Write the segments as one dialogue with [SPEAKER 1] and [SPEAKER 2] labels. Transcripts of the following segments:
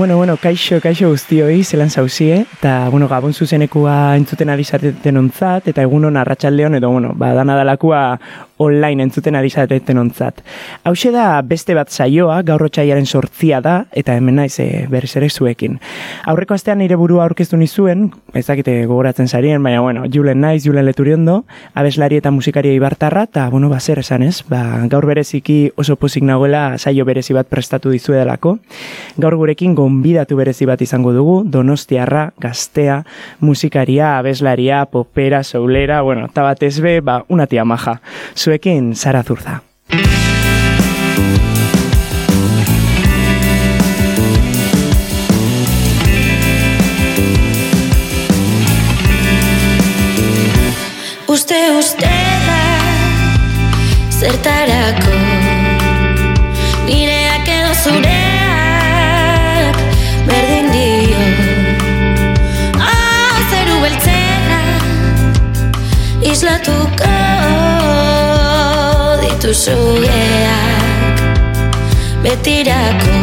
[SPEAKER 1] Bueno, bueno, kaixo, kaixo guztioi, zelan zauzie, eta, bueno, gabon zuzenekua entzuten ari zateten ontzat, eta egunon arratsaldeon edo, bueno, ba, dana dalakua online entzuten ari zateten ontzat. Hau da beste bat saioa, gaur otxaiaren sortzia da, eta hemen naiz e, berriz ere zuekin. Aurreko astean nire burua aurkeztu nizuen, ezakite gogoratzen zarien, baina, bueno, Julen naiz, Julen leturiondo, abeslari eta musikaria ibartarra, eta, bueno, ba, zer esan ez, ba, gaur bereziki oso pozik nagoela saio berezi bat prestatu dizuedalako. Gaur gurekin gonbidatu berezi bat izango dugu, donostiarra, gaztea, musikaria, abeslaria, popera, soulera, bueno, eta bat ezbe, ba, una tia maja. Zuekin, Sara Zurza.
[SPEAKER 2] Uste uste da Zertarako. Nireak edo zureak Berdin dio. Ah, zeru beltzera Islatuko Dituzu geak Betirako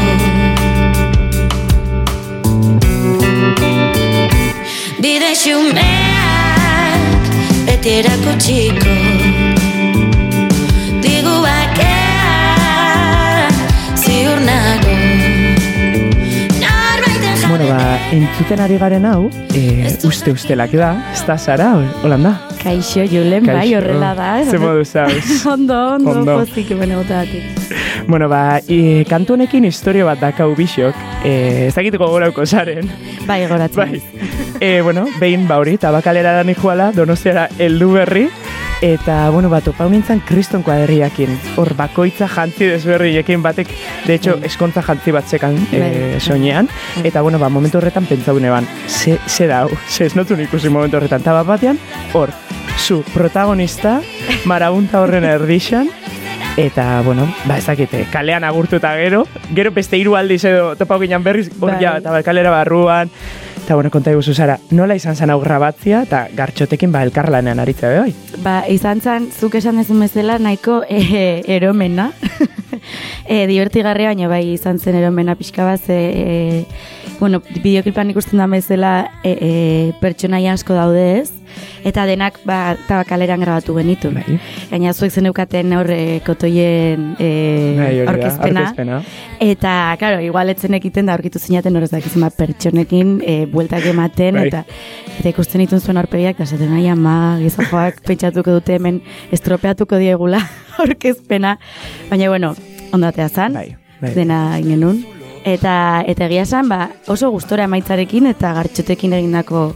[SPEAKER 2] Bide xumeak Beti erakutsiko Digu bakea Ziur nago
[SPEAKER 1] Bueno, ba, entzuten ari garen hau, e, uste ustelak da, ez da, Sara, holanda?
[SPEAKER 3] Kaixo, Julen, bai, horrela da.
[SPEAKER 1] Ze modu zauz.
[SPEAKER 3] ondo, ondo,
[SPEAKER 1] Ondo.
[SPEAKER 3] pozik hemen egotatik.
[SPEAKER 1] bueno, ba, e, kantu honekin historio bat dakau bisok, e, ez dakituko gorauko zaren.
[SPEAKER 3] Bai, goratzen.
[SPEAKER 1] Bai. E, bueno, behin ba hori, tabakalera da nijuala, donostiara heldu berri, eta, bueno, bat, opau nintzen kriston kuadriakin. Hor, bakoitza jantzi desberriekin batek, de hecho, eskontza jantzi bat zekan e,
[SPEAKER 3] Bai.
[SPEAKER 1] soinean, eta, bueno, ba, momentu horretan pentsaune ban, ze, ze dau, ze ez notun ikusi momentu horretan, eta bat batean, hor, zu protagonista, marabunta horren erdixan, Eta, bueno, ba, ez dakite, kalean agurtu eta gero, gero beste hiru aldiz edo topau ginen berriz, hor
[SPEAKER 3] Bai.
[SPEAKER 1] ja, eta ba, kalera barruan, eta, bueno, konta iguzu zara, nola izan zen hau grabatzia, eta gartxotekin, ba, elkarlanean aritzea, be, bai?
[SPEAKER 3] Ba, izan zen, zuk esan dezun bezala, nahiko e, eromena. e, divertigarria, baina bai izan zen eromena pixka bat, ze, e, bueno, bideoklipan ikusten da bezala e, e, pertsonaia asko daude ez, eta denak ba, tabakaleran grabatu genitu.
[SPEAKER 1] Bai.
[SPEAKER 3] Gaina zuek zeneukaten horre kotoien e,
[SPEAKER 1] Bai,
[SPEAKER 3] orkezpena.
[SPEAKER 1] aurkezpena.
[SPEAKER 3] Eta, claro, igual etzen ekiten da aurkitu zinaten horrez dakizun bat pertsonekin e, bueltak ematen,
[SPEAKER 1] Bai.
[SPEAKER 3] eta eta ikusten ditun zuen aurpegiak, eta zaten nahi ama, gizajoak pentsatuko dute hemen estropeatuko diegula aurkezpena. Baina, bueno, ondatea zan,
[SPEAKER 1] Bai, bai.
[SPEAKER 3] dena ingenun. Eta, eta egia esan, ba, oso gustora emaitzarekin eta gartxotekin egindako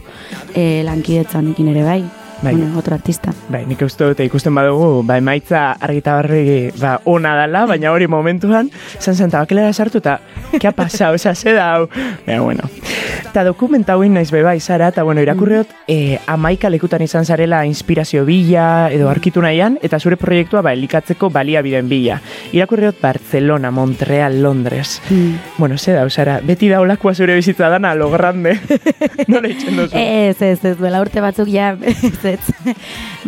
[SPEAKER 3] e, lankidetza honekin ere bai.
[SPEAKER 1] Bai.
[SPEAKER 3] Bueno, otro artista.
[SPEAKER 1] Bai, nik uste dute ikusten badugu, ba, emaitza argita barri, ba, ona dala, baina hori momentuan, zan zen tabakelera sartu, eta, ke ha pasau, oza, ze dau. Baina, bueno. Eta dokumenta hauin naiz bebai, Sara, eta, bueno, irakurriot, e, amaika lekutan izan zarela inspirazio bila, edo arkitu nahian, eta zure proiektua, ba, elikatzeko baliabideen bila. Irakurriot Barcelona, Montreal, Londres.
[SPEAKER 3] Mm.
[SPEAKER 1] Bueno, ze dau, Sara, beti daulakua zure bizitza dana, lo grande. Nola itxen duzu?
[SPEAKER 3] Ez, ez, ez, duela urte batzuk ja, ez, ez.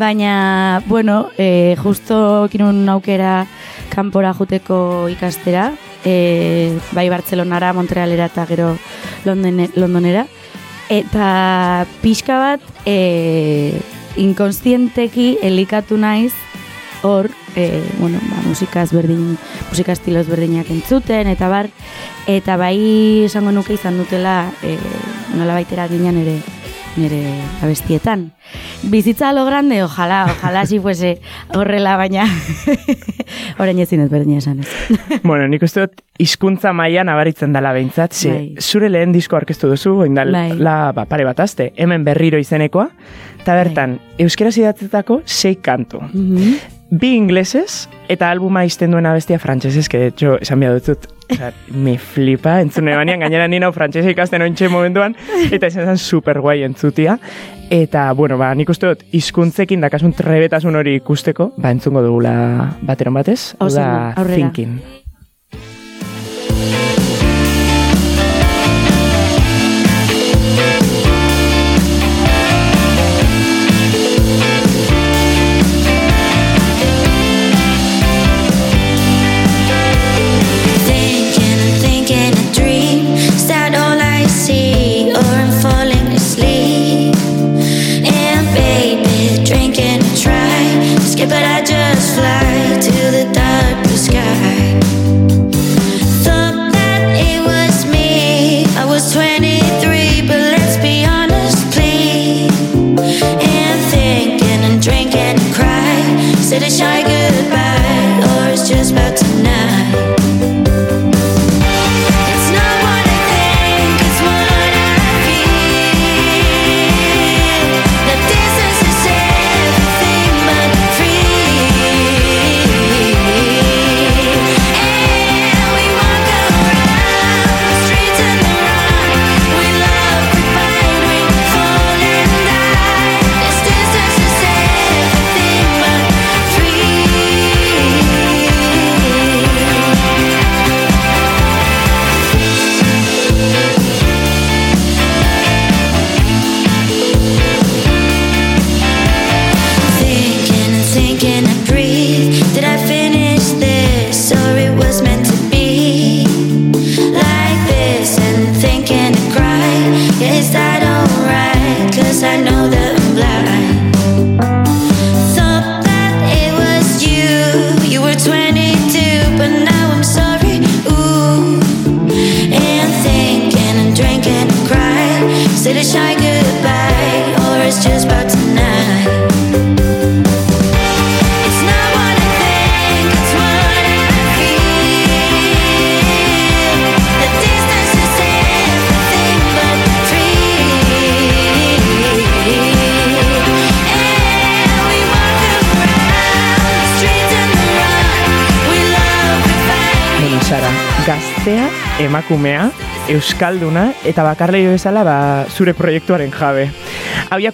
[SPEAKER 3] Baina, bueno, e, justo kinun aukera kanpora juteko ikastera, e, bai Bartzelonara, Montrealera eta gero Londone, Londonera. Eta pixka bat, e, inkonstienteki elikatu naiz, hor, e, bueno, ba, musika ezberdin, musika estilo ezberdinak entzuten, eta bar, eta bai esango nuke izan dutela e, nola baitera ginen ere nire abestietan. Bizitza lo grande, ojalá, ojalá si fuese horrela, baina orain ezin ez berdina esan ez.
[SPEAKER 1] Bueno, nik uste dut hizkuntza mailan nabaritzen dela behintzat, ze,
[SPEAKER 3] Bai.
[SPEAKER 1] zure lehen disko aurkeztu duzu, oindal,
[SPEAKER 3] Bai.
[SPEAKER 1] la, ba, pare bat aste, hemen berriro izenekoa, eta bertan, euskaraz idatzetako sei kantu.
[SPEAKER 3] Mhm.
[SPEAKER 1] Bi inglesez, eta albuma izten duena bestia frantsesez, que de hecho, esan behar dut, Osa, me flipa, entzune banean, gainera nina frantsesa ikasten ointxe momentuan, eta izan zen super guai entzutia. Eta, bueno, ba, nik uste dut, hizkuntzekin dakasun trebetasun hori ikusteko, ba, entzungo dugula bateron batez, hau da, thinking. Gaztea, emakumea, euskalduna eta bakarleio bezala ba, zure proiektuaren jabe.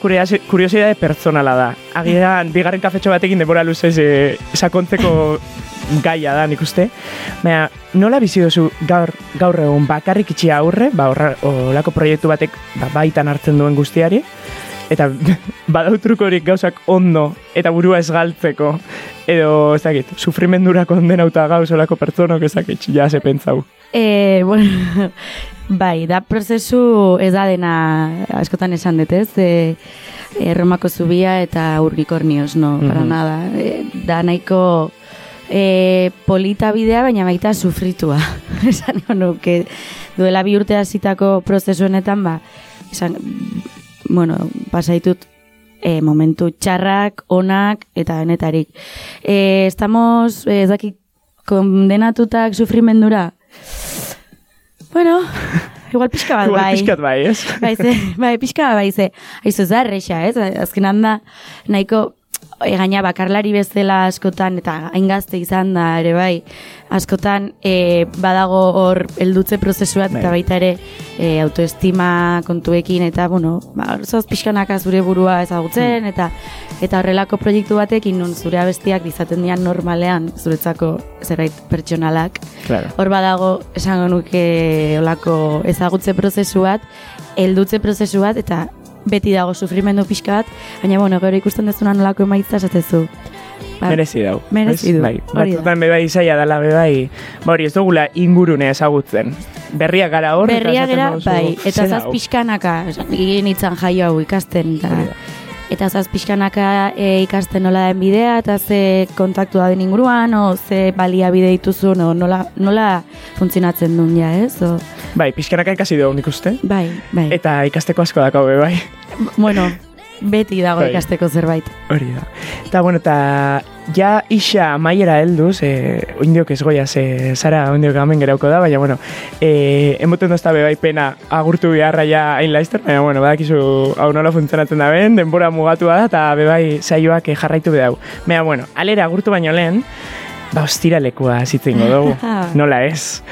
[SPEAKER 1] Kurios- kuriosidade pertsonala da. Agian, bigarren kafetxo batekin denbora luzez e, sakontzeko gaia da, nik uste. Baina, nola bizi duzu gaur, gaur egun bakarrik itxia aurre, ba, horra, olako proiektu batek ba, baitan hartzen duen guztiari, eta badautrukorik gauzak ondo eta burua ez galtzeko, edo, ez dakit, sufrimendura kondenauta gauz olako pertsonok ez ja ze pentsau.
[SPEAKER 3] E, bueno, bai, da prozesu ez da dena askotan esan dut, ez? E, e, zubia eta urgikornioz, no, para
[SPEAKER 1] Mhm.
[SPEAKER 3] nada. E, da nahiko e, polita bidea, baina baita sufritua. esan nuke, duela bi urte hasitako prozesu honetan, ba, esan, bueno, pasaitut e, momentu txarrak, onak eta denetarik. E, estamos, eh, ez dakit, kondenatutak sufrimendura? Bueno, igual pixka bat
[SPEAKER 1] Igual
[SPEAKER 3] bai.
[SPEAKER 1] pixkat bai, ez?
[SPEAKER 3] Bai, ze, bai, pixka bat bai, ze, aizu ez da erresa, ez? Azkenan da, nahiko, e, gaina bakarlari bezala askotan, eta hain gazte izan da, ere bai, askotan e, badago hor heldutze prozesu bat,
[SPEAKER 1] Bai.
[SPEAKER 3] eta baita ere e, autoestima kontuekin, eta, bueno, ba, zoz pixkanaka zure burua
[SPEAKER 1] Hmm.
[SPEAKER 3] ezagutzen, eta eta horrelako proiektu batekin nun zure abestiak izaten dian normalean zuretzako zerbait pertsonalak.
[SPEAKER 1] Claro.
[SPEAKER 3] Hor badago esango nuke olako ezagutze prozesu bat, heldutze prozesu bat, eta beti dago sufrimendu pixka bat, baina bueno, gero ikusten dezunan olako emaitza esatezu. Ba,
[SPEAKER 1] Merezi dau.
[SPEAKER 3] Merezi
[SPEAKER 1] ez?
[SPEAKER 3] du,
[SPEAKER 1] Bai, batzutan bebai zaila dela bebai, ba hori ez dugula ingurune ezagutzen. Berria gara hor.
[SPEAKER 3] Berria
[SPEAKER 1] duzu,
[SPEAKER 3] bai, eta
[SPEAKER 1] "Zer
[SPEAKER 3] zaz
[SPEAKER 1] hau?"
[SPEAKER 3] pixkanaka, egin itzan jaio hau ikasten,
[SPEAKER 1] da.
[SPEAKER 3] Eta zaz pixkanaka e, ikasten nola den bidea, eta ze kontaktu da den inguruan, o ze balia bide dituzun, o nola, nola funtzionatzen duen ja, ez? O,
[SPEAKER 1] Bai, pixkanaka ikasi dugu nik uste.
[SPEAKER 3] bai, bai.
[SPEAKER 1] Eta ikasteko asko dakau be bai.
[SPEAKER 3] bueno, beti dago
[SPEAKER 1] Bai.
[SPEAKER 3] ikasteko zerbait.
[SPEAKER 1] Hori da. Eta, bueno, eta ja isa maiera helduz, e, oindiok ez goia, ze zara oindiok gamen gerauko da, baina, bueno, e, emoten dozta bebai pena agurtu beharra ja hain laizter, baina, bueno, badakizu hau nola funtzionatzen da ben, denbora mugatua da, eta bebai saioak eh, jarraitu bedau. Baina, bueno, alera agurtu baino lehen, ba, ostiralekua zitzengo dugu, nola ez.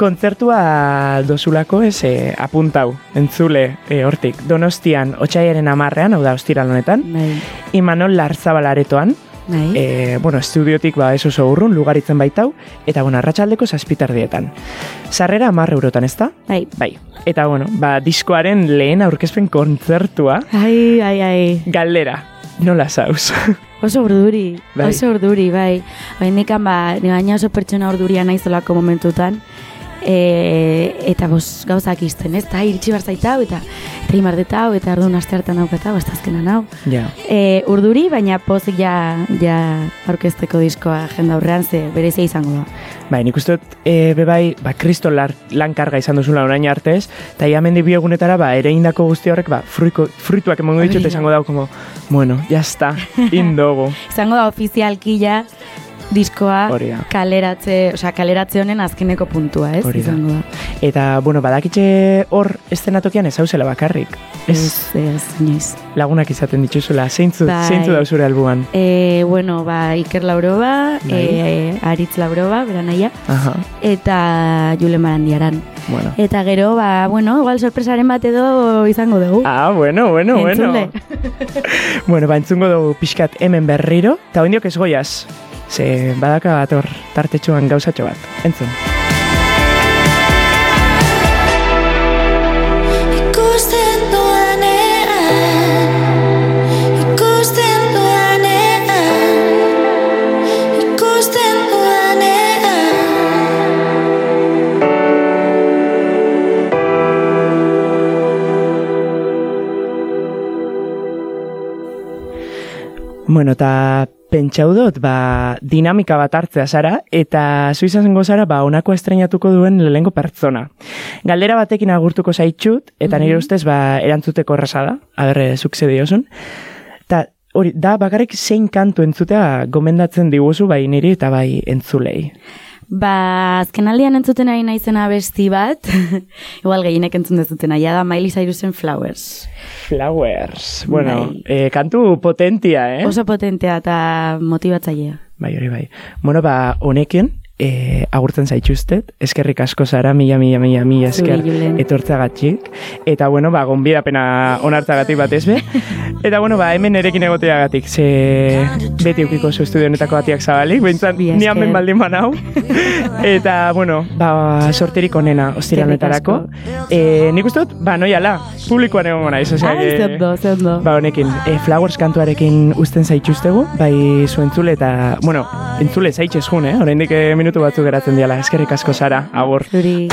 [SPEAKER 1] Kontzertua dozulako ez e, apuntau, entzule e, hortik. Donostian, otxaiaren amarrean, hau da ostiral honetan,
[SPEAKER 3] Bai,
[SPEAKER 1] Imanol Larzabal aretoan,
[SPEAKER 3] bai.
[SPEAKER 1] e, bueno, estudiotik ba ez oso urrun, lugaritzen baitau, eta bueno, arratsaldeko zazpitardietan. Sarrera amarre eurotan, ezta?
[SPEAKER 3] bai.
[SPEAKER 1] Bai. Eta bueno, ba, diskoaren lehen aurkezpen kontzertua,
[SPEAKER 3] Ai, ai, ai.
[SPEAKER 1] galdera, nola zauz?
[SPEAKER 3] Oso urduri,
[SPEAKER 1] Bai.
[SPEAKER 3] oso urduri, bai. Bai, nikan ba, ni baina oso pertsona urduria naizolako momentutan. E, eta bos gauzak izten, ez? Eta iritsi bar zaita hau, eta eta imardeta hau, eta orduan aste hartan haukata, basta azkenan hau.
[SPEAKER 1] ja.
[SPEAKER 3] E, urduri, baina pozik ja, ja aurkezteko diskoa jenda aurrean, ze berezia izango da.
[SPEAKER 1] Bai, nik uste dut, e, bebai, ba, kriston lar, lankarga izan duzula orain artez, eta ia mendi biogunetara, ba, ere indako guzti horrek, ba, fruiko, fruituak emongo ditut,
[SPEAKER 3] Hori da.
[SPEAKER 1] esango dau, como, bueno, ya está, indogo.
[SPEAKER 3] Izango da ofizialki ja diskoa
[SPEAKER 1] Hori da.
[SPEAKER 3] kaleratze, osea, kaleratze honen azkeneko puntua, ez?
[SPEAKER 1] Hori da. Eta, bueno, badakitxe hor estenatokian ez hauzela bakarrik. Ez
[SPEAKER 3] Ez, ez, inoiz.
[SPEAKER 1] lagunak izaten dituzula, zeintzu,
[SPEAKER 3] Bai.
[SPEAKER 1] zeintzu dauzure albuan.
[SPEAKER 3] E, bueno, ba, Iker Lauroba,
[SPEAKER 1] Bai.
[SPEAKER 3] e, Aritz Lauroba, beranaia,
[SPEAKER 1] Aha,
[SPEAKER 3] eta Julen Barandiaran.
[SPEAKER 1] bueno.
[SPEAKER 3] Eta gero, ba, bueno, igual sorpresaren bat edo izango dugu.
[SPEAKER 1] Ah, bueno, bueno, bueno.
[SPEAKER 3] Entzule.
[SPEAKER 1] bueno, ba, entzungo dugu pixkat hemen berriro, eta oindiok ez goiaz, ze badaka bat hor tartetxoan gauzatxo bat. Entzun.
[SPEAKER 2] Ikusten dudanean Ikusten dudanean Ikusten dudanean
[SPEAKER 1] Bueno, eta pentsau dut, ba, dinamika bat hartzea zara, eta zu izango zara, ba, onako estrenatuko duen lehengo pertsona. Galdera batekin agurtuko zaitxut, eta nire ustez, ba, erantzuteko erraza da, aberre, zuk ze diozun. Ta, hori, da, bakarrik zein kantu entzutea gomendatzen diguzu, bai niri eta bai entzulei.
[SPEAKER 2] Ba, azken aldian entzuten ari naizena besti bat, igual gehienek entzun dezuten ja da Miley Cyrusen Flowers.
[SPEAKER 1] Flowers. Bueno,
[SPEAKER 2] Bai.
[SPEAKER 1] eh, kantu potentia, eh?
[SPEAKER 2] Oso potentea eta motibatzailea.
[SPEAKER 1] Bai, hori bai. Bueno, ba, honekin, e, agurtzen zaituztet, eskerrik asko zara, mila, mila, mila, mila esker etortzagatik. Eta, bueno, ba, gonbidapena onartzagatik bat ezbe. Eta, bueno, ba, hemen erekin egoteagatik, ze beti eukiko zu estudio honetako batiak zabalik, behintzat,
[SPEAKER 2] Bi
[SPEAKER 1] ni
[SPEAKER 2] esker.
[SPEAKER 1] hemen baldin banau. Eta, bueno, ba, sorterik onena ostiranetarako. E, nik uste dut, ba, noiala, publikoan egon naiz, osea,
[SPEAKER 2] Ai,
[SPEAKER 1] que-
[SPEAKER 2] ze ondo, ze ondo.
[SPEAKER 1] Ba, honekin, e, Flowers kantuarekin usten zaituztegu, bai zu entzule eta, bueno, entzule zaitxez jun, eh? Oraindik eh, minutu batzuk geratzen diala, eskerrik asko zara, agur.
[SPEAKER 2] Zuri.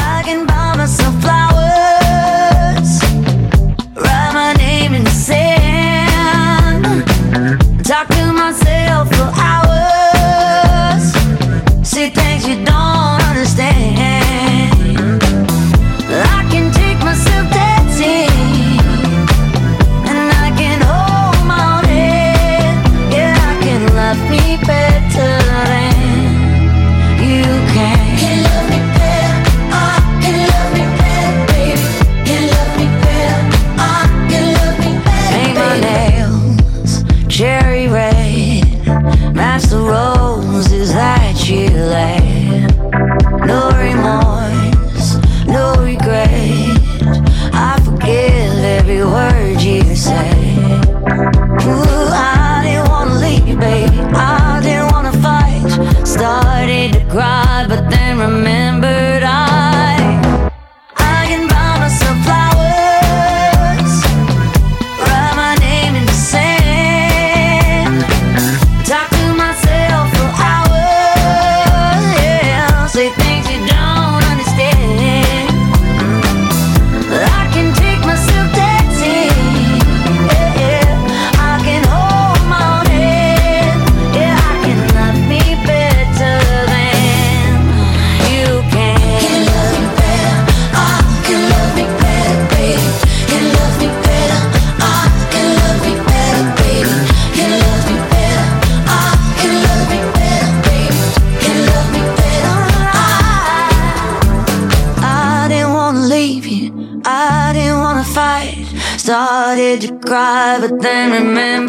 [SPEAKER 4] But then remembered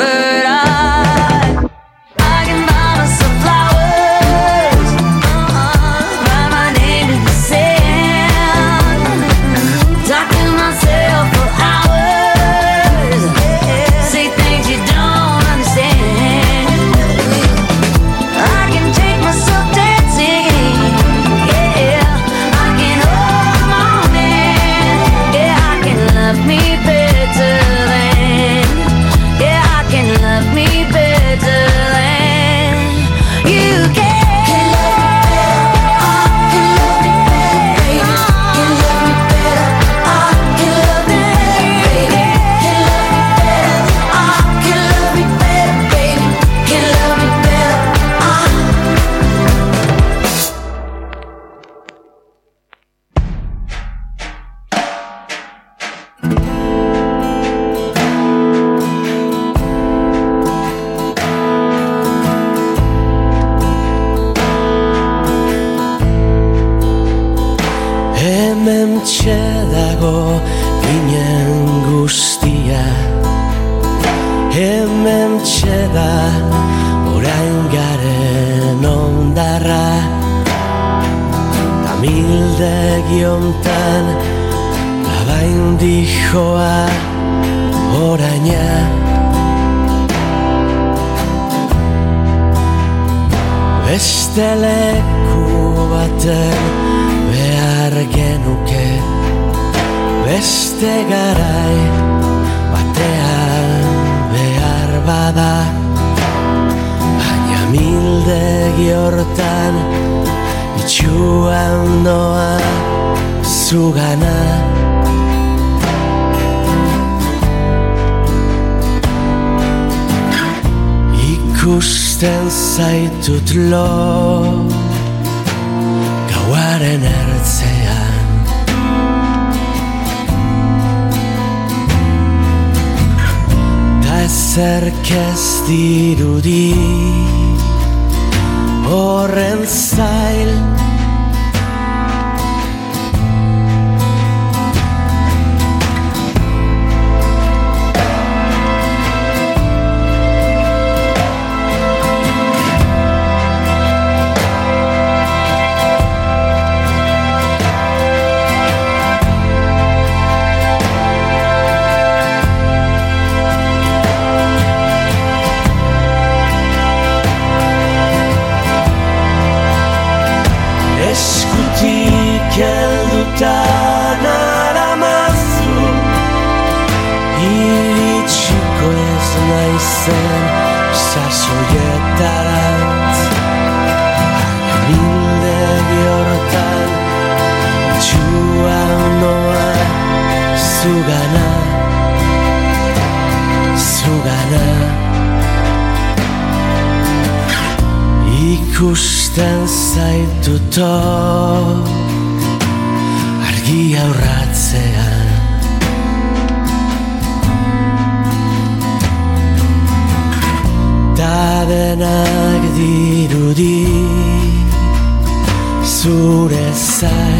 [SPEAKER 5] hontan labain dijoa oraina. Beste leku baten behar genuke Beste garai batean behar bada. Baina mildegi hortan itxuan noa zugana Ikusten zaitut lo Gauaren ertzean Ta ezerkez dirudi Horren zail zugana. Zugana. Ikusten zaituto Argi aurratzean. Ta denak dirudi Zure zaituto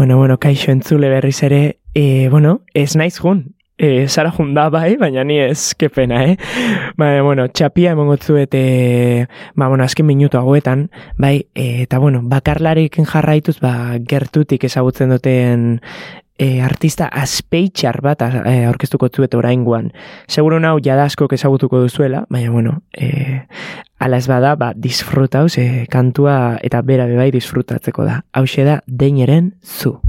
[SPEAKER 1] Bueno, bueno, kaixo entzule berriz ere, e, bueno, ez naiz jun,
[SPEAKER 6] e, Sara junda bai, baina ni ez, ke pena, eh? Ba, bueno, txapia emongo zuet, e, ba, bueno, azken minutu hauetan, bai, e, eta bueno, bakarlarekin jarraituz, ba, gertutik ezagutzen duten e, artista aspeitxar bat e, aurkeztuko zuet oraingoan. Seguro nau jada askok ezagutuko duzuela, baina bueno, e, ala ez bada, ba, disfrutauz, e, kantua eta bera bebai disfrutatzeko da. Hau da, deineren zu.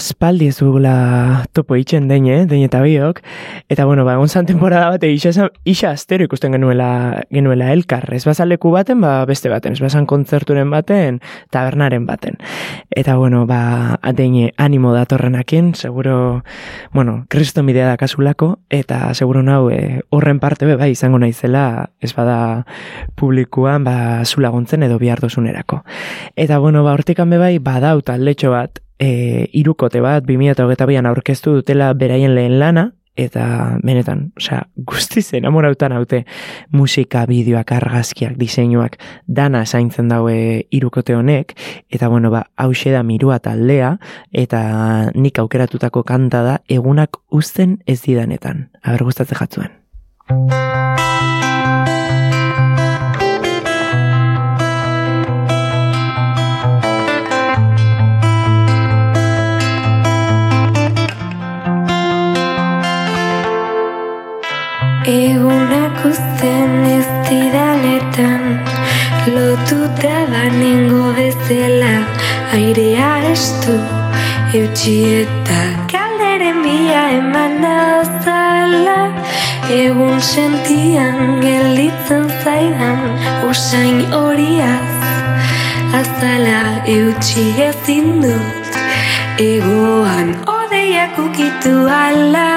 [SPEAKER 6] Aspaldi ez dugula topo itxen dein, eh? dein eta biok. Eta, bueno, ba, egon zan temporada bate isa, isa astero ikusten genuela, genuela elkar. Ez bazan leku baten, ba, beste baten. Ez bazan kontzerturen baten, tabernaren baten. Eta, bueno, ba, deine animo datorrenakin, seguro, bueno, kriston bidea da kasulako, eta seguro nau, eh, horren parte be, bai, izango naizela, ez bada publikuan, ba, zu laguntzen edo bihar dozunerako. Eta, bueno, ba, hortikan be bai, badau taldetxo bat, e, irukote bat, 2008an aurkeztu dutela beraien lehen lana,
[SPEAKER 1] eta benetan, osea, guztiz enamorautan haute musika, bideoak, argazkiak, diseinuak, dana zaintzen daue irukote honek, eta bueno, ba, hause da mirua taldea, eta nik aukeratutako kanta da egunak uzten ez didanetan. Aber gustatzen jatzuen.
[SPEAKER 6] Egunak uzten ez didanetan Lotuta banengo bezala Airea estu eutxi eta Kalderen bia eman naozala Egun sentian gelditzen zaidan Usain horiaz Azala eutxi ezin dut. Egoan odeiak ukitu ala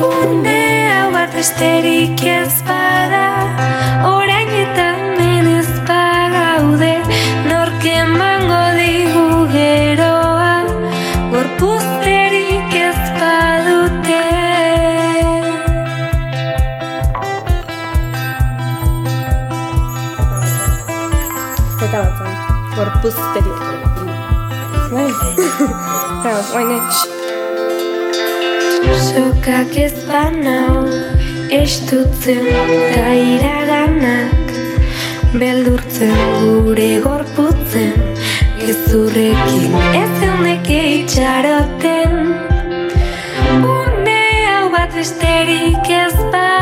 [SPEAKER 6] Une besterik ez bada Orain eta hemen ez bagaude Nork emango digu geroa Gorpuzterik ez badute
[SPEAKER 7] Zeta batzan. Gorpuzterik. Bai. Zara, guaine.
[SPEAKER 6] Sokak ez banau estutzen da iraganak Beldurtzen gure gorputzen Gezurrekin ez eundeke itxaroten. Une hau bat besterik ez bada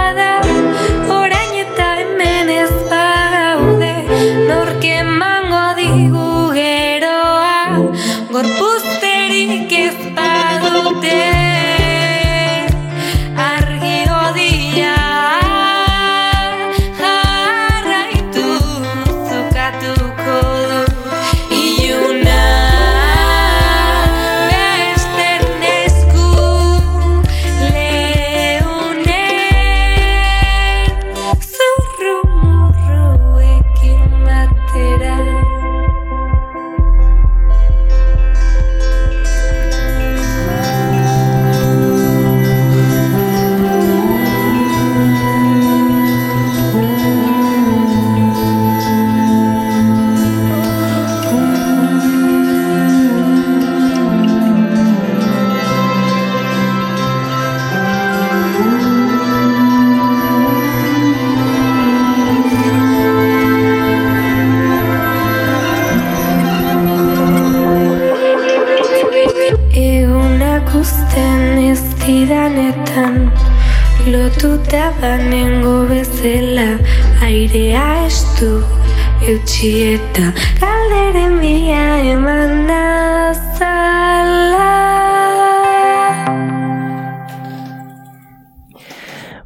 [SPEAKER 6] eutxi eta Kalderen bia eman nazala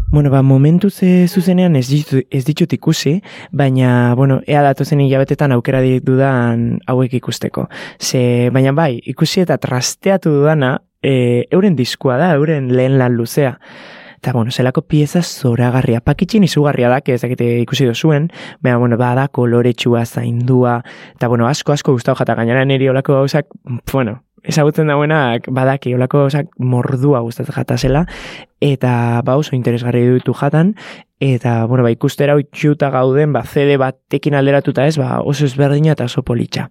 [SPEAKER 1] Bueno, ba, momentu ze zuzenean ez ditut, ez ditut ikusi, baina, bueno, ea datozen hilabetetan aukera dudan hauek ikusteko. Ze, baina bai, ikusi eta trasteatu dudana, e, euren diskua da, euren lehen lan luzea. Eta, bueno, zelako pieza zoragarria. Pakitxin izugarria da, ez dakite ikusi dozuen, baina, bueno, bada koloretsua, zaindua, eta, bueno, asko, asko gustau jata. Gainera niri olako gauzak, bueno, ezagutzen dauenak badaki. Olako gauzak mordua gustatzen jata zela, eta ba oso interesgarri ditu jatan, eta, bueno, ba, ikustera itxuta gauden, ba, CD batekin alderatuta ez, ba, oso ezberdina eta oso politxa.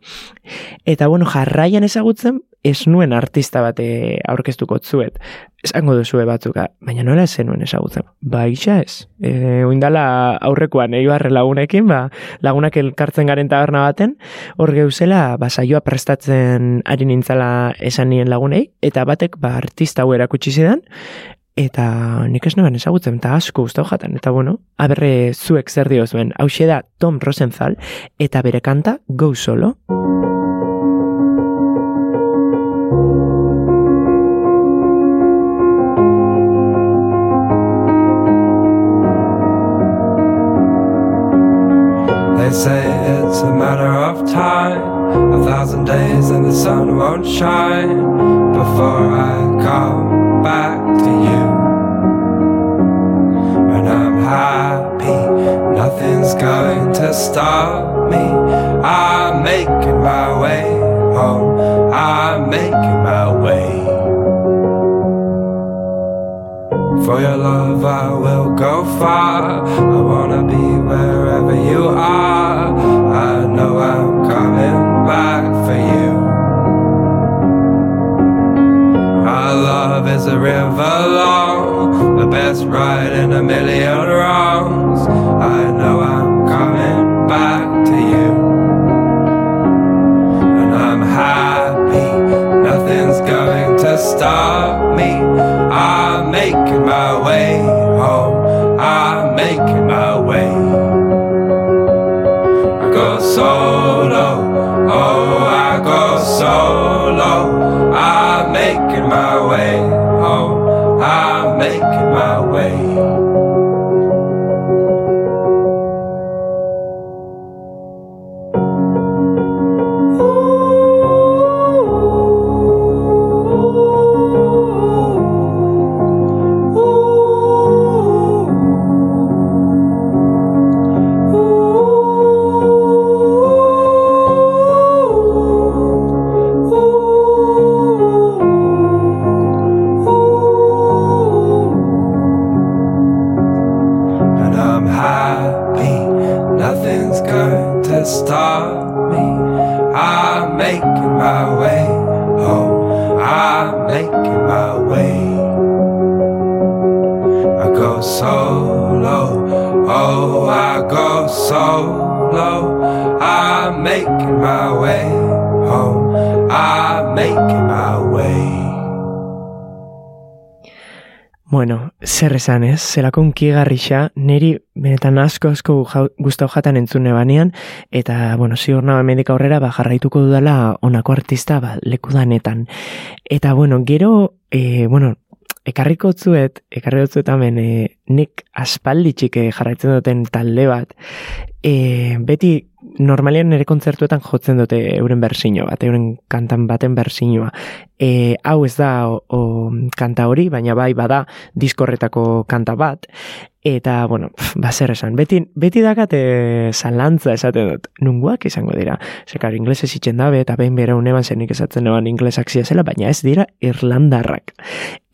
[SPEAKER 1] Eta, bueno, jarraian ezagutzen, ez nuen artista bate aurkeztuko zuet. Esango duzue batzuka, baina nola ez zenuen ezagutzen? Ba, isa ez. E, oindala aurrekoan, eibarre lagunekin, ba, lagunak elkartzen garen taberna baten, hor geuzela, ba, saioa prestatzen ari nintzala esan nien lagunei, eta batek, ba, artista hau erakutsi zidan, eta nik ez nuen ezagutzen, eta asko gustau jaten, eta bueno, aberre zuek zer diozuen, hau da Tom Rosenthal, eta bere kanta Go Solo.
[SPEAKER 8] They say it's a matter of time, a thousand days and the sun won't shine before I come back to you. When I'm happy, nothing's going to stop me. I'm making my way home, I'm making my way. For your love, I will go far. I wanna be wherever you are. I know I'm coming back for you. Our love is a river long, the best ride in a million wrongs. I know I'm coming back to you. And I'm happy, nothing's going to stop me. I'm making my way home, I'm making my way. I go solo, my way oh, home, I'm making my way. Making my way. I go solo. Oh, I go solo. I'm making my way home. I'm making my way.
[SPEAKER 1] Bueno, zer esan ez, zelako unkigarrixa, niri benetan asko asko gustau jatan entzune banean, eta, bueno, ziur nago hemendik aurrera, ba, jarraituko dudala honako artista, ba, lekudanetan. Eta, bueno, gero, e, bueno, ekarriko zuet, ekarriko zuet hemen, e, nik aspalditxik eh, jarraitzen duten talde bat, e, beti normalean nire kontzertuetan jotzen dute euren bersino bat, euren kantan baten bersinoa. E, hau ez da o, o, kanta hori, baina bai bada diskorretako kanta bat, eta, bueno, pf, ba zer esan, beti, beti dakate zalantza esaten dut, nunguak izango dira. Zekar, inglesez itxen dabe, eta behin bera uneban zenik esatzen eban inglesak zela, baina ez dira irlandarrak.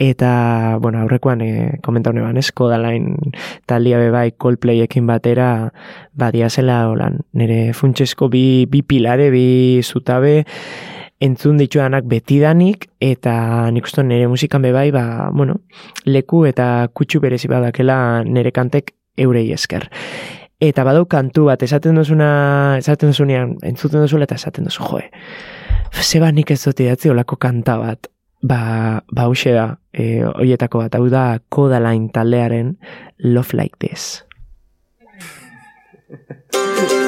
[SPEAKER 1] Eta, bueno, aurrekoan e, komenta honeban esko dalain taldia bebai Coldplayekin batera badia zela holan, nire funtsesko bi, bi pilare, bi zutabe, entzun dituanak betidanik, eta nik uste nire musikan bebai, ba, bueno, leku eta kutsu berezi badakela nire kantek eurei esker. Eta badau kantu bat, esaten duzuna, esaten duzunean, entzuten duzula eta esaten duzu, joe, zeba nik ez dut idatzi olako kanta bat, ba, ba da, e, oietako bat, hau da Codaline taldearen Love Like This.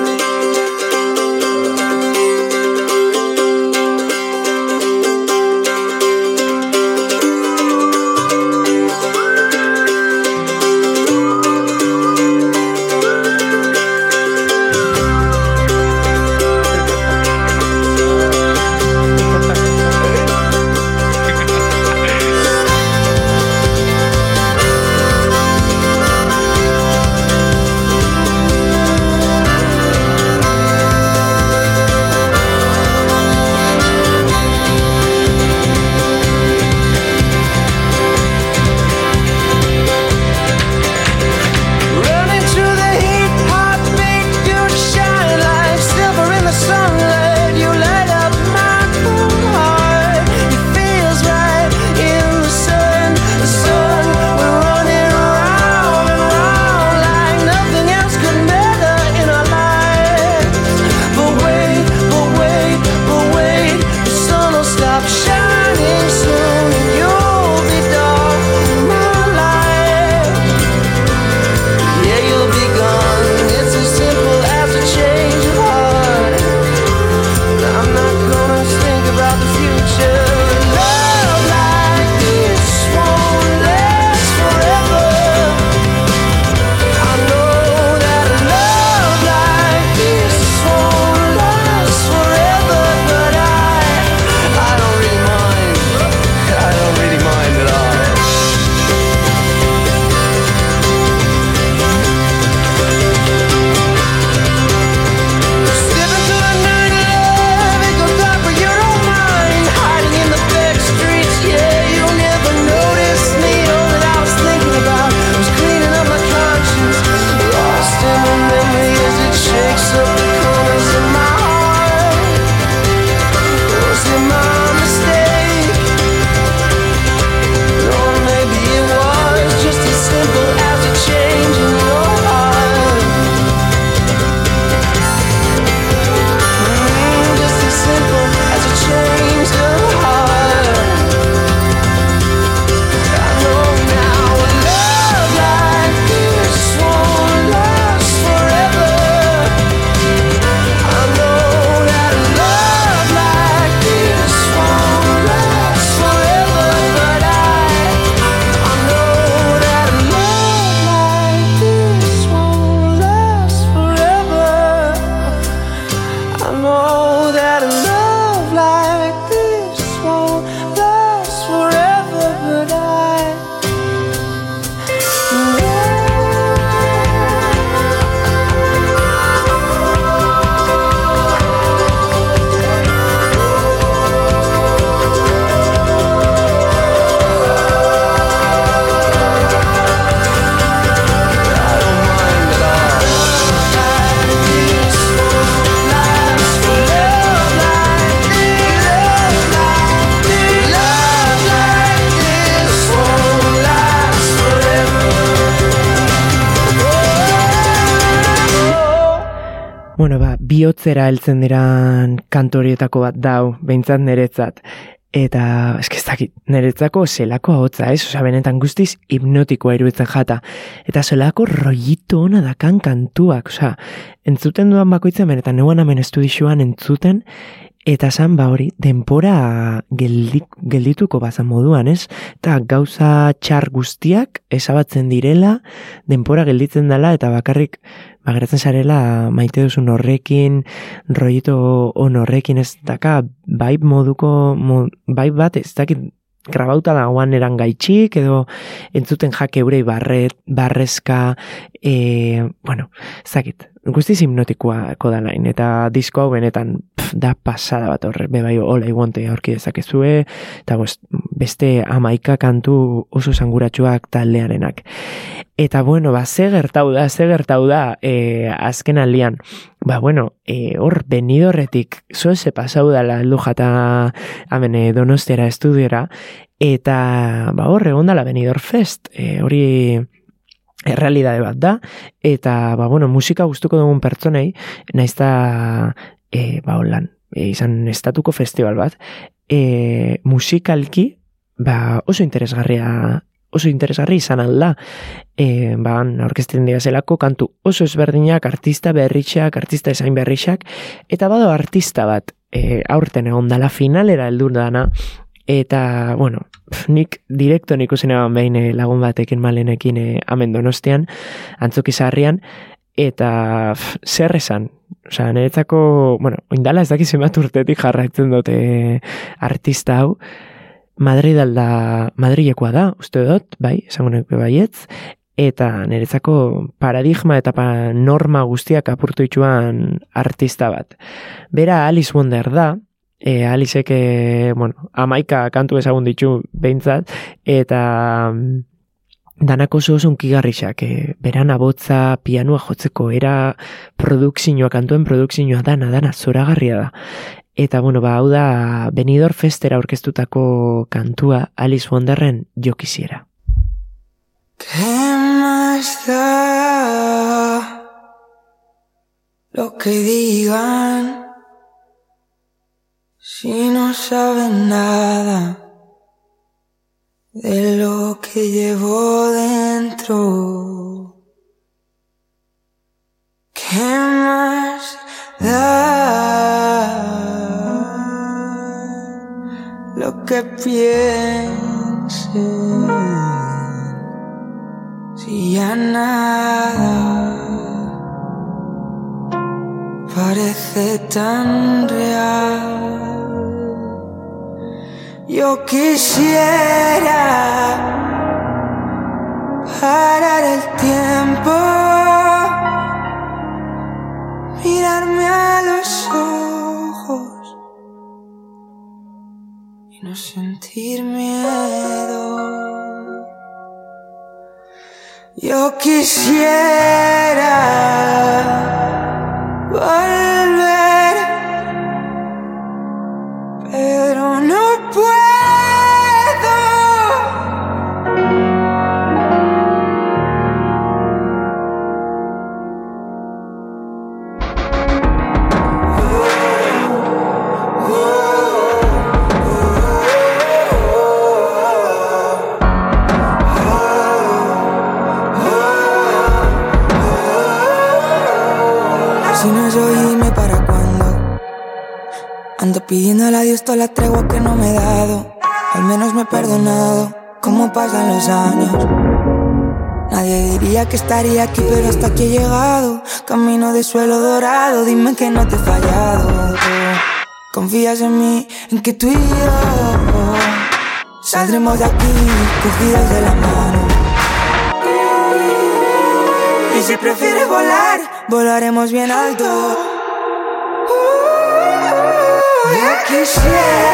[SPEAKER 1] bihotzera heltzen diran kantorietako bat dau, behintzat niretzat. Eta, eske ez dakit, niretzako zelako ahotza, ez? Osa, benetan guztiz hipnotikoa iruditzen jata. Eta zelako roitu ona dakan kantuak, osa, entzuten duan bakoitzen, benetan neuan hemen estudixuan entzuten, eta zan ba hori, denpora geldik, geldituko bazan moduan, ez? Eta gauza txar guztiak esabatzen direla, denpora gelditzen dela, eta bakarrik bageratzen zarela maite duzun horrekin, rollito on horrekin ez daka, vibe moduko, mo, vibe bat ez dakit grabauta dagoan eran gaitxik, edo entzuten jake eurei barret, barrezka, e, bueno, ez dakit, guztiz hipnotikoako da lain, eta disko hau benetan pf, da pasada bat horre, bebai hola iguante aurki dezakezue, eta bost, beste amaika kantu oso zanguratsuak taldearenak. Eta bueno, ba, ze gertau da, ze gertau da, e, azken aldian, ba, bueno, e, hor, benidorretik, zoze pasau dala, heldu jata, hemen e, donostiara estudiora, eta, ba, hor, egon dala Benidorm Fest, e, hori, errealidade bat da, eta, ba, bueno, musika gustuko dugun pertsonei, naizta, e, ba, holan, e, izan estatuko festival bat, e, musikalki, ba, oso interesgarria oso interesgarri izan alda. E, ba, aurkezten dira zelako kantu oso ezberdinak, artista berritxak, artista esain berritxak, eta bado artista bat e, aurten egon dala finalera heldu dana, eta, bueno, nik direkto nik usen eban behin eh, lagun batekin malenekin e, amen donostian, antzuki zaharrian, eta pf, zer esan, Osea, niretzako, bueno, oindala ez dakiz zenbat urtetik jarraitzen dute artista hau, Madrid alda, Madrilekoa da, uste dut, bai, esango nuke baietz, eta niretzako paradigma eta pa norma guztiak apurtu itxuan artista bat. Bera Alice Wonder da, e, Alicek, e, bueno, amaika kantu ezagun ditu behintzat, eta mm, danako oso oso unkigarrixak, e, beran abotza, pianua jotzeko, era produkzioa, kantuen produkzioa dana, dana, zoragarria da. Eta, bueno, ba, hau da, Benidorm Festera orkestutako kantua Alice Wonderren jo quisiera.
[SPEAKER 9] ¿Qué más da lo que digan si no saben nada de lo que llevo dentro? ¿Qué más da que? Si ya nada parece tan real, yo quisiera parar el tiempo, sentir miedo. Yo quisiera volver, pidiéndole a Dios toda la tregua que no me he dado. Al menos me he perdonado. ¿Cómo pasan los años? Nadie diría que estaría aquí, pero hasta aquí he llegado. Camino de suelo dorado, dime que no te he fallado. Confías en mí, en que tú y yo saldremos de aquí cogidos de la mano. Y si prefieres volar, volaremos bien alto. like yeah.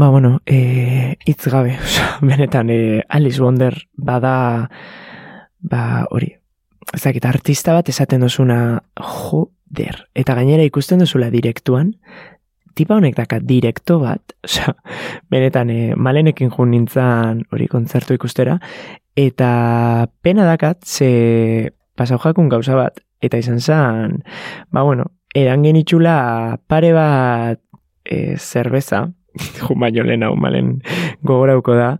[SPEAKER 1] Ba, bueno, e, itz gabe, osea, benetan, e, Alice Wonder bada, ba, hori, ezakit, artista bat esaten dozuna, joder, eta gainera ikusten duzula direktuan, tipa honek daka direkto bat, osea, benetan, e, malenekin jun nintzen hori kontzertu ikustera, eta pena dakat, ze pasau gauza bat, eta izan zen, ba, bueno, eran genitxula pare bat e, zerbeza, baino lehen hau malen gogorauko da,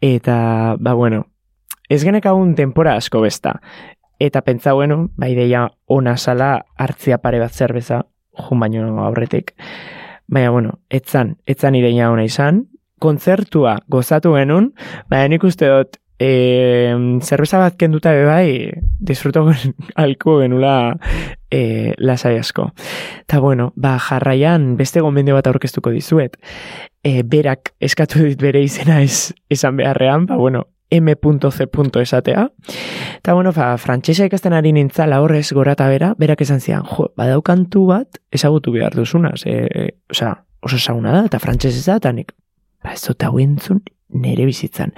[SPEAKER 1] eta, ba, bueno, ez genekagun tempora asko besta. Eta pentsa, bueno, ba, ideia ona sala hartzia pare bat zerbeza, jun baino aurretik. Baina, bueno, etzan, etzan ideia ona izan, kontzertua gozatu genuen, baina nik uste dut, e, zerbeza bat kenduta be bai, disfruto alko genula e, lasai asko. Ta bueno, ba, jarraian beste gomendio bat aurkeztuko dizuet. E, berak eskatu dit bere izena ez, esan beharrean, ba, bueno, m.c. esatea. Eta, bueno, ba, frantsesa ikasten ari nintzala horrez gora eta bera, berak esan zian, jo, badaukantu bat ezagutu behar duzuna, ze, e, osea, oso ezaguna da, eta frantsesez da, eta nik, ba, ez dut hau entzun nere bizitzan.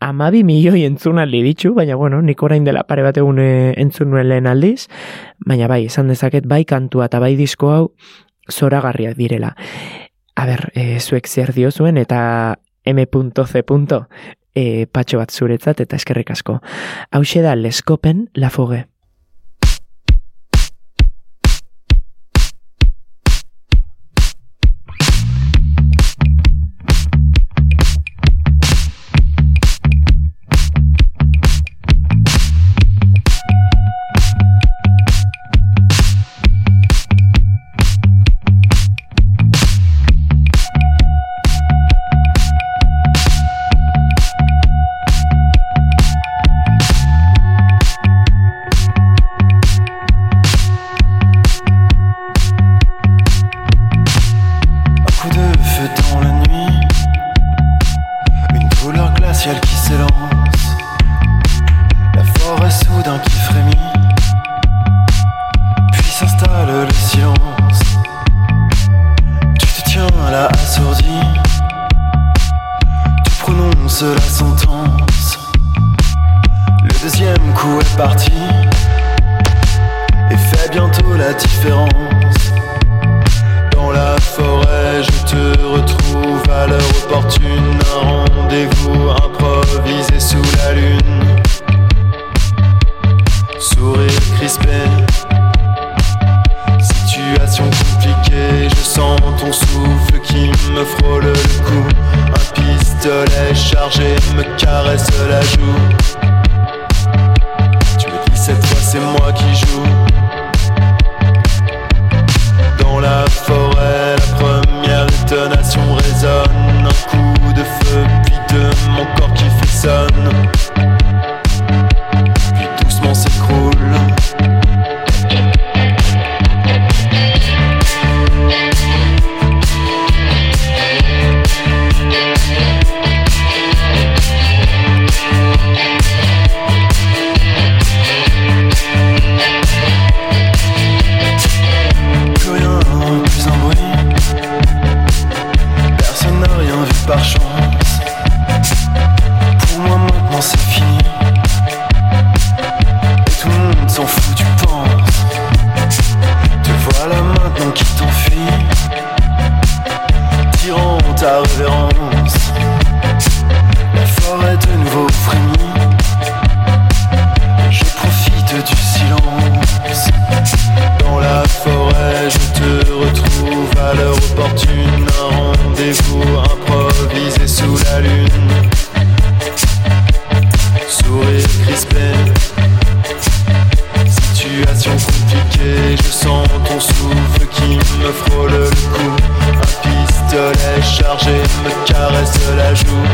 [SPEAKER 1] Amabi milioi entzun aldi ditu, baina bueno, nik orain dela pare bat egun eh, entzun nuen lehen aldiz, baina bai, esan dezaket bai kantua eta bai disko hau zoragarriak direla. A ber, e, zuek zer diozuen eta m.c. E, patxo bat zuretzat eta eskerrik asko. Hau da leskopen lafoge.
[SPEAKER 10] La différence. La joue.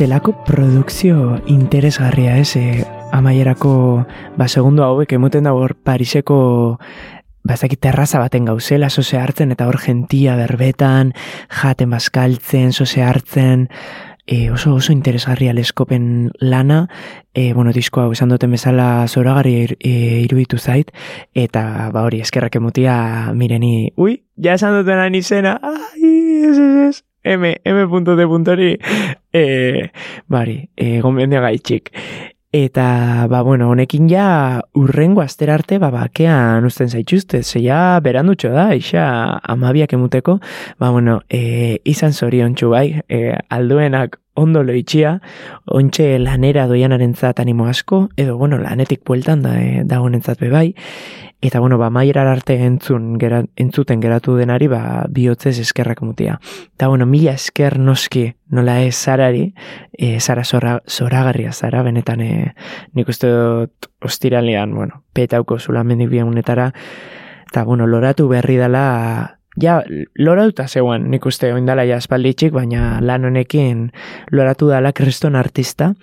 [SPEAKER 1] Zelako produkzio interesgarria ez, e, amaierako, ba, segundo hauek emoten da hor Pariseko ba, ez dakit terraza baten gauzela, sose hartzen, eta hor gentia berbetan, jaten bazkaltzen, sose hartzen, e, oso oso interesgarria leskopen lana, e, bueno, disko hau esan duten bezala zoragarri e, iruditu zait, eta ba hori, eskerrak emutia mireni, ui, ja esan duten izena, ai, ez, ez, ez, M, M.D. hori, e, bari, e, gonbendia gaitxik. Eta, ba, bueno, honekin ja urrengo astera arte, ba, bakean usten zaituzte, zeia berandutxo da, isa amabiak emuteko, ba, bueno, e, izan zorion bai, e, alduenak ondo loitxia, ontxe lanera doianaren zat animo asko, edo, bueno, lanetik bueltan da, e, dagoenentzat bebai, eta, bueno, ba, maierar arte entzun, gera, entzuten geratu denari, ba, bihotzez eskerrak mutia. Eta, bueno, mila esker noski, nola ez zarari, e, zara zora, zoragarria zara, benetan, e, nik uste dut ostiralean, bueno, petauko zula mendik biagunetara, eta, bueno, loratu berri dela, ja, loratuta zegoen, nik uste oindala ja espalditxik, baina lan honekin loratu dala kriston artista,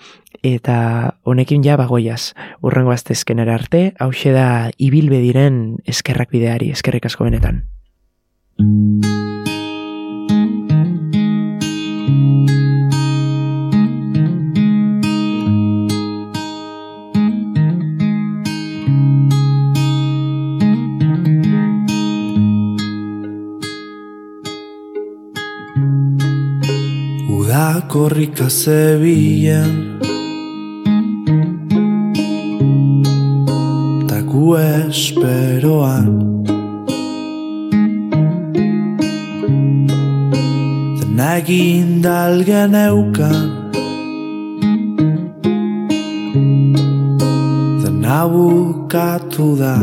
[SPEAKER 1] eta honekin ja bagoiaz, urrengo aztezkenera arte, hause da ibilbe diren eskerrak bideari, eskerrik asko benetan.
[SPEAKER 11] Uda korrika zebilen Gu esperoan. Dena egin dalgen eukan Dena bukatu da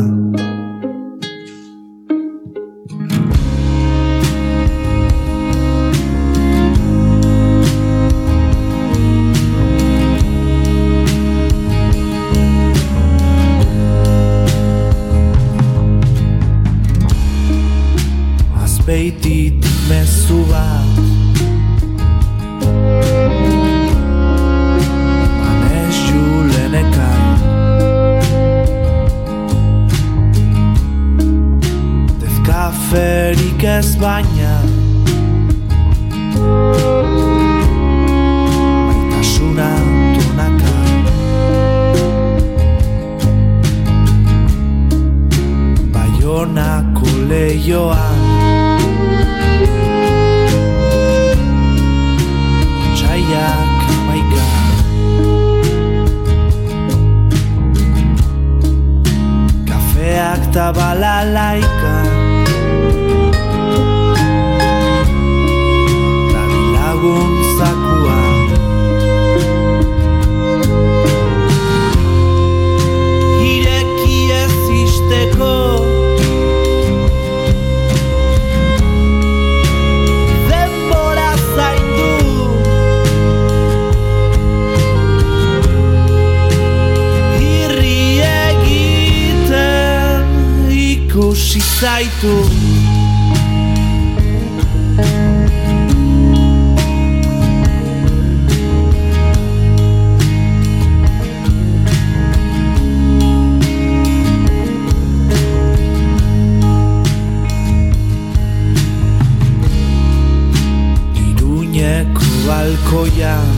[SPEAKER 11] ikusi zaitu Iruñeko balkoian San